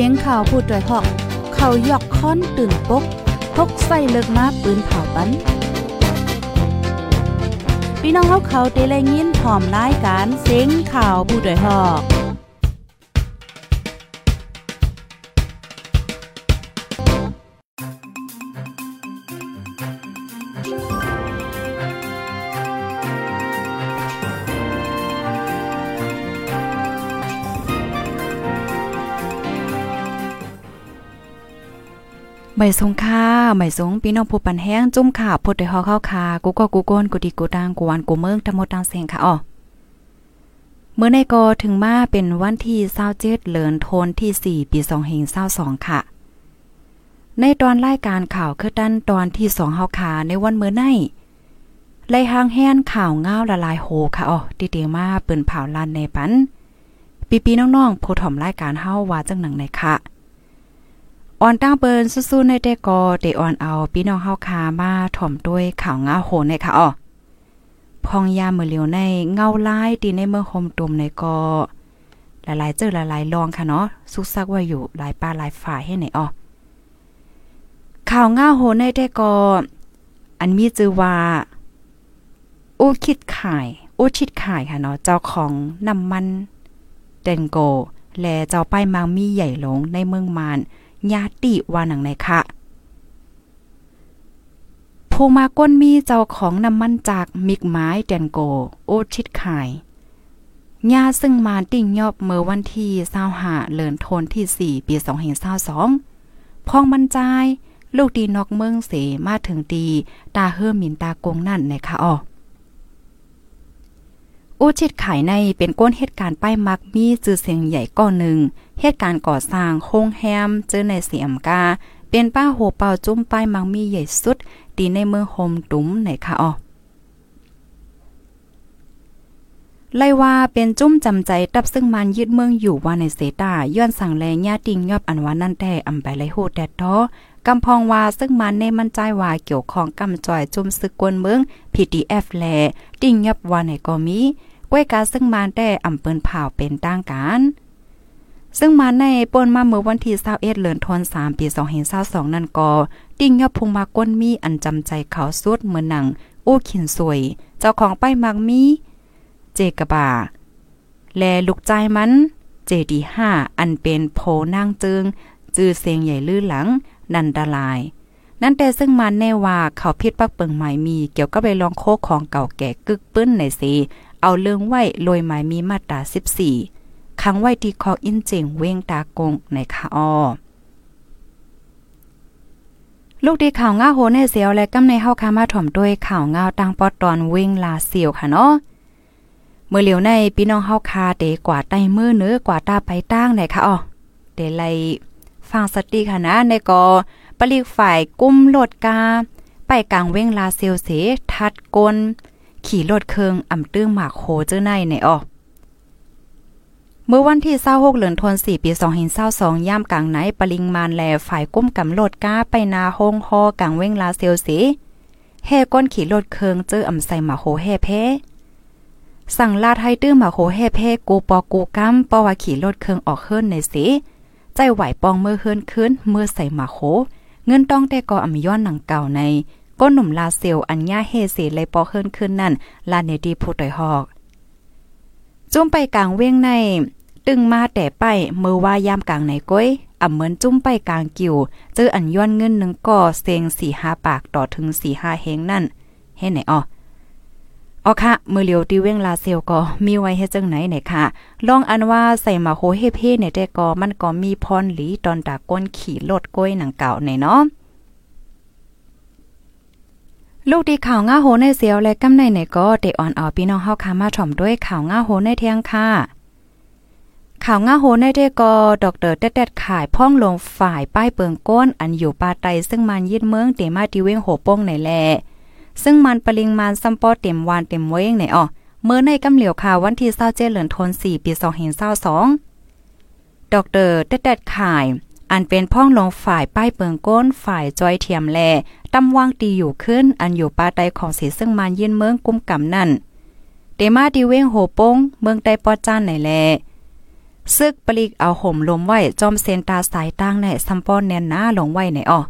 สียงข่าวพูดด้วยหอก เขายอกค้อนตื่นปกพกใส่เลิกมาปืนเผาปันพี่น้องเขาเขาเตะแลยินพร้อมรายการเสียงข่าวผู้ด้วยหอก ใบสงค่าใบสงพี่น้องผู้ปันแห้งจุ่มข่าวพดได้ฮอเข้าคากูก็กูก้นกูดีกูตังกูวันกูเมืองทั้งหมดตังเสียงค่ะอ๋อเมื่อในกอถึงมาเป็นวันที่27เหลือนโทนที่ 4 ปี2522ค่ะ ในตอนรายการข่าวคือดันตอนที่2เฮาคาในวันเมื่อไนไล่หางแห้นข่าวเงาละลายโหค่ะอ๋อติเตมาเปิ้นเผาลานในปันปีๆน้องๆผู้ถ่อมรายการเฮาว่าจังหนังไหนค่ะ อ่อนตั้งเปิ้นสู้ๆในแต่กอเตอ่อนเอาพี่น้องเฮาคามาถ่อมด้วยข่าวงาโหในค่ะอ้อพองยามือเหลียวในเงาลายตีในเมืองโฮมตุมในกอหลายๆเจอหลายๆลองค่ะเนาะสุกซักว่าอยู่หลายป้าหลายฝ่ายให้ไหนอ้อข่าวงาโหในแต่กออันมีชื่อว่าอู้คิดขายอู้ชิดขายค่ะเนาะเจ้าของน้ำมันเดนโก และเจ้าป้ายมังมีใหญ่หลงในเมืองมาน ญาติว่าหนังไหนคะผู้มาก้นมีเจ้าของน้ำมันจากมิกไม้แดนโก โอชิดขายญาซึ่งมาติ่งยอบเมื่อวันที่25เลินโทนที่ 4 ปี2022พองบรรจาย ลูกดีนอกเมืองเสมาถึงดี ตาเฮือมินตากงนั่นนคะอ๋อ อูชิดขายในเป็นก้นเหตุการณ์ป้ายมักมีจื่อเสียงใหญ่ก้อนหนึ่งเหตุการณ์ก่อสร้างโฮงแฮมเจอในเสียมกา เป็นป้าโหเป่าจุ้มป้ายมังมีใหญ่สุดตีในเมืองโฮมตุ้มไหนคะอ๋อไล่ว่าเป็นจุ้มจำใจตับซึ่งมันยึดเมืองอยู่ว่าในเสตาย้อนสั่งแลญาติงยอบอันว่านั่นแต่อำไปไลโหดแดดท้อ กำพองว่าซึ่งมันในมันใจว่าเกี่ยวของกำจ่อยจุ่มซึกกวนเมือง PDF แลติ่งยอบว่าในก็มีก้วยกาซึ่งมันได้อำเปิ้นเผาเป็นต่างกันซึ่งมาในป่นมาเมื่อวันที่21เดือนธันวาคมปี2022นั่นก็ติ่งยอพุงมาก้นมีอันจำใจเขาสุดเหมือนหนังอู้ขินสวย เจ้าของป้ายมักมี เจกบา แลลูกใจมัน เจดี5อันเป็นโพนางจึง จื้อเสียงใหญ่ลื่นหลัง นันดาลาย นั่นแต่ซึ่งมันแน่ว่าเขาพิษปักเปิงหมายมี เกี่ยวกับไปลองโคกของเก่าแก่กึกปื้นในสีเอาเรื่องไว้ลอยหมายมีมาตรา14ค้งไว้ที่คออินเจิงเว้งตากงในคาออลูกดีข่าวง่าโหในเสียวและกำในเฮาคามาถ่อมด้วยข่าวง่าตังปอตอนเว้งลาเสียวค่ะเนาะเมื่อเหลียวในพี่น้องเฮาคาเตกว่าใต้มือเนื้อกว่าตาไปตั้งไหนคะอ๋อเดไล ฟังสติค่ะนะ ในกอปลีกฝ่ายกุ้มโลดกา ไปกลางเว้งลาเซียวเส ทัดกลขี่รถเคืองอ่ำตื้อหมากโคเจ้าในในอ๋อเมื่อวันที่26เหลือนทน4ปี2022ย่ามกลางไหนปริงมานแลฝ่ายกุ้มกำโลดก้าไปนาโฮงฮอกลางเว้งลาเซลสีแห่ก้นขี่รถเคืองเจออำใส่หมาโหแห่เพสั่งลาดให้ตื้อหมาโหแห่เพกูปอกูกัมปอว่าขี่รถเคืองออกเฮิรนในสี ใจไหวปองเมื่อเฮิรนขึ้นเมื่อใส่หมาโหเงินต้องแต่ก่ออำย้อนหนังเก่าในก้นหนุ่มลาเซลอัญญาเฮเสเลยปอเฮิรนขึ้นนั่นลาเนดีผู้ต่อยหอก จุ้มไปกลางเว้งในตึงมาแต่ไปเมื่อว่ายามกลางไหนก้อยอ่ำเหมือนจุ้มไปกลางกิ่วเจออันย้อนเงินหนึ่งก่อเซงสี่ห้าปากต่อถึงสี่ห้าเฮงนั่นเฮ็ดไหนอ๋อ อ๋อค่ะมือเหลียวตีเว้งลาเซลก็มีไว้เฮ็ดจังไหนไหนค่ะลองอันว่าใส่มาโหเฮเพ่ในแต่ก็มันก็มีพรหลีตอนตาก้นขี่รถก้อยหนังเก่าในเนาะลูกดีข่าวง่าโหในเสียวและกำในไหนก็เตอ่อนเอาพี่น้องเฮาคามาถ่อมด้วยข่าวง่าโหในเทียงค่ะข่าวง่าโหในเดกอดอกเตอร์แต๊ดขายพ่องลงฝ่ายป้ายเปิงก้นอันอยู่ปาไตซึ่งมันยึดเมืองเตมาติเวงโหป้งในแล ซึ่งมันปริงมันซัมปอเต็มวานเต็มเว้งในอ่อเมื่อในกำเหลียวข่าววันที่27เจเหลือนทน4ปี2022ดอกเตอร์แต๊ดขาย อันเป็นพ่องลงฝ่ายป้ายเปิงก้นฝ่ายจอยเทียมแลตำวางตีอยู่ขึ้น อันอยู่ปาไตของสีซึ่งมันยืนเมืองกุมกำนั่นเตมาติเว้งโหป้งเมืองใต้ปอจ้านไหนแลซึกปลีกเอาห่มลมไว้จอมเซนตาสายตั้งในซัมปอนแนนนาลงไว้ในอ้อ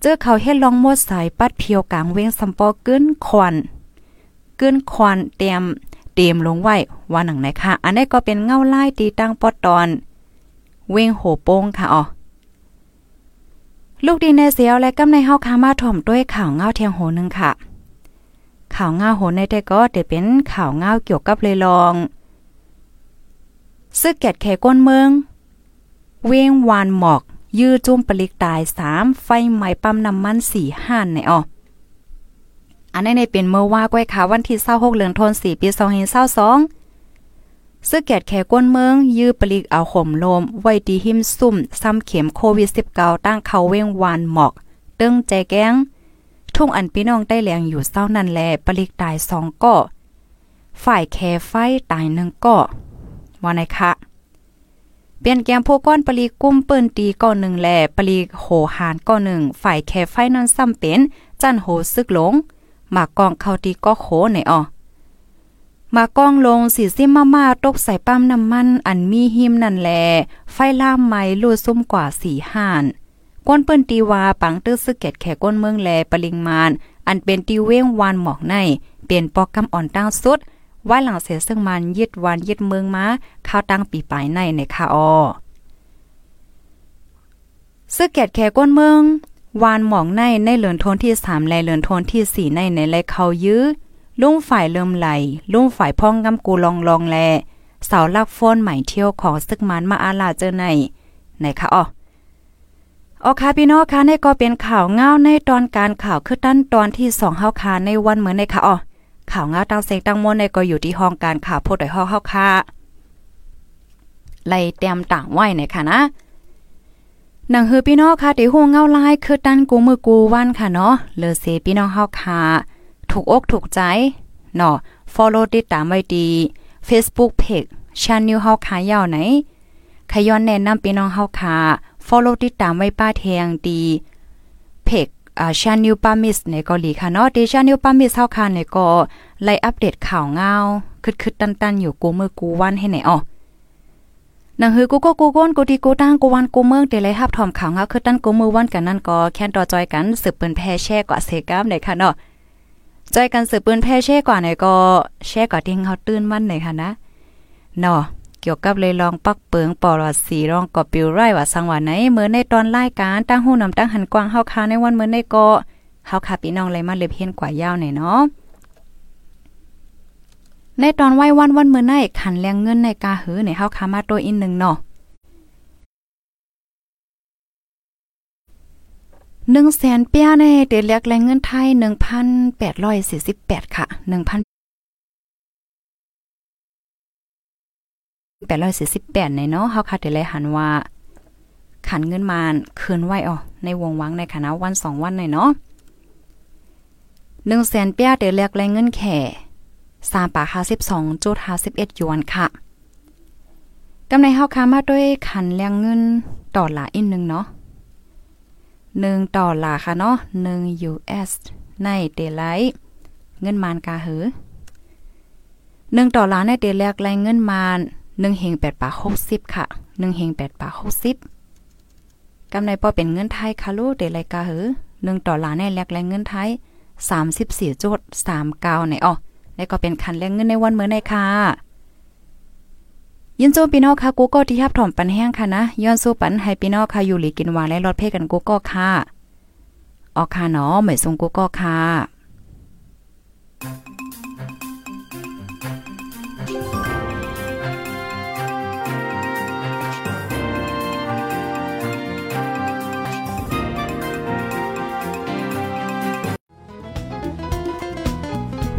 เจอเขาเฮ็ดลองมดสายปัดเพียวกลางเว้งซัมปอเกินควันเกินควันเตรียมเตรียมลงไว้ว่าหนังไหนค่ะ อันนี้ก็เป็นเงาไล่ตีตั้งปอดตอน เว้งโหโป้งค่ะอ๋อลูกดีในเสียวและกำในเฮาคามาถ่อมด้วยข่าวเงาเทียงโหนึงค่ะ ข่าวเงาโหในแต่ก็จะเป็นข่าวเงาเกี่ยวกับเลยลองซึกแกดแขก้นเมือง เวียงวานหมอก ยื้อจุ่มปลิกตายสามไฟไหม้ปั๊มน้ำมันสี่ห้านในอออันนี้ในเป็นเมื่อว่าก้อยขาวันที่เศร้าหกเลือนทนสี่ปีสองเห็นเศร้าสองซึกแกดแขก้นเมือง ยื้อปลิกเอาข่มลม ไว้ดีหิมซุ่ม ซ้ำเข็มโควิดสิบเก้าตั้งเขาเวียงวานหมอกตึงใจแกงทุ่งอันพี่น้องได้แรงอยู่เศร้านั่นแลปลิกตายสองก็ฝ่ายแคไฟตายหนึ่งก็ว่าไหนคะ เปลี่ยนแกมโพก้อนปลีกุ้มปิ้นตีก้อนหนึ่งแหล่ปลีโหหานก้อนหนึ่งฝ่ายแคไฟนั้นซ้ำเป็น จันโหซึกหลงหมากกองเข้าตีก็โขในอ่อมากองลงสีซิมมามาตกใส่ปั้มน้ำมัน อันมีหิมนั่นแล ไฟล่ามไม้ลูดซุ่มกว่าสีห่านก้นเปิ้นตีวาปังตื้อซึกเก็ดแขก้นเมืองแลปริงมาน อันเป็นตีเว้งวานหมอกใน เปลี่ยนปอกกำอ่อนตั้งสุด ว่าหลังเสียซึ่งมันยึดวันยึดเมืองมาข้าวตั้งปีปลายในในคาออซึกแกดแขก้นเมือง วานหมองในในเหลือนทนที่สามและเหลือนทนที่สี่ในในไรเขายื้อลุ่งฝ่ายเริ่มไหลลุ่งฝ่ายพ่องกำกูลองลองแลเสาลักฟ้นใหม่เที่ยวของซึกมันมาอาลาเจอในในคะอ๋อออคาพี่น้องคะในก็เป็นข่าวเงาในตอนการข่าวคือตั้นตอนที่สองเฮาคาในวันเหมือนในค่ะอ๋อ ข่าวงาตั้งเซงตั้งมวนในก็อยู่ที่ห้องการข่าวโพดอยห้องเฮาค่ะไล่เตรียมต่างไว้ในค่ะนะหนังฮือพี่น้องค่ะที่ฮู้เงาลายคือตันกูมือกูวันค่ะเนาะเลอเซพี่น้องเฮาค่ะถูกอกถูกใจเนาะ follow ติดตามไว้ดี Facebook page channel เฮาค่ะยาวไหนขย้อนแนะนำพี่น้องเฮาค่ะ follow ติดตามไว้ป้าแทงดี อ่าชานิวปามิสในเกาหลีค่ะเนาะดิชานิวปามิสเฮาค่ะในก็ไล่อัปเดตข่าวเงาคึดๆตันๆ อยู่กูมือกูวันให้ไหนอ๋อนังฮือกูก็กูก้นกูดีกูตั้งกูวันกูเมืองเดลัยฮับถอมข่าวเงาคือตั้นกูมือวันกันนั่นก็แค่นต่อจอยกันสืบปืนแพ่แช่กว่าเซกามในค่ะเนาะจอยกันสืบปืนแพ่แช่กว่าในก็แช่กว่าที่เฮาตื่นมันในค่ะนะเนาะ เกี่ยวกับเลยลองปักเปิงปอลอดสีรองกอปิวไรว่าสังว่าไหนเมื่อในตอนรายการตั้งหู้นำตั้งหันกว้างเฮาคาในวันเมื่อในก็เฮาคาพี่น้องเลยมาเล็บเฮียนกว่ายาวหน่อยเนาะในตอนไหว้วันวันเมื่อในขันแรงเงินในกาหือในเฮาคามาตัวอีกนึงเนาะหนึ่งแสนเปียในเดเลียกแรงเงินไทยหนึ่งพันแปดร้อยสี่สิบแปดค่ะหนึ่งพัน แปดร้อยสี่สิบแปดในเนาะเขาคาดเลยหันว่า ขันเงินมาคืนไว้อ๋อในวงวังในคณะวันสองวันในเนาะหนึ่งแสนเปียเดือแรกแรงเงินแข่สามปาห้าสิบสองจุดห้าสิบเอ็ดยวนค่ะกำในเฮาค้ามาด้วยขันแรงเงินต่อหลาอีกหนึ่งเนาะหนึ่งต่อหลาค่ะเนาะหนึ่ง US ในเดลัยเงินมานกาเหอหนึ่งต่อหลาในเดแรกแรงเงินมาน หนึ่งเฮงแปดปากหกสิบค่ะหนึ่งเฮงแปดปากหกสิบกำไรปอเป็นเงินไทยค่ะลูกเดลัยกาเหือหนึ่งต่อหลาในแลกแรงเงินไทยสามสิบสี่จุดสามเก้าในอ๋อแล้วก็เป็นคันแรงเงินในวันเมื่อในค่ะยินโจพี่น้องค่ะกูก็ที่ทับถ่อมปันแห้งค่ะนะย้อนสู้ปันให้พี่น้องค่ะอยู่หลีกินวานและรอดเพ่กันกูก็ค่ะออกค่ะเนาะเหมยทรงกูก็ค่ะ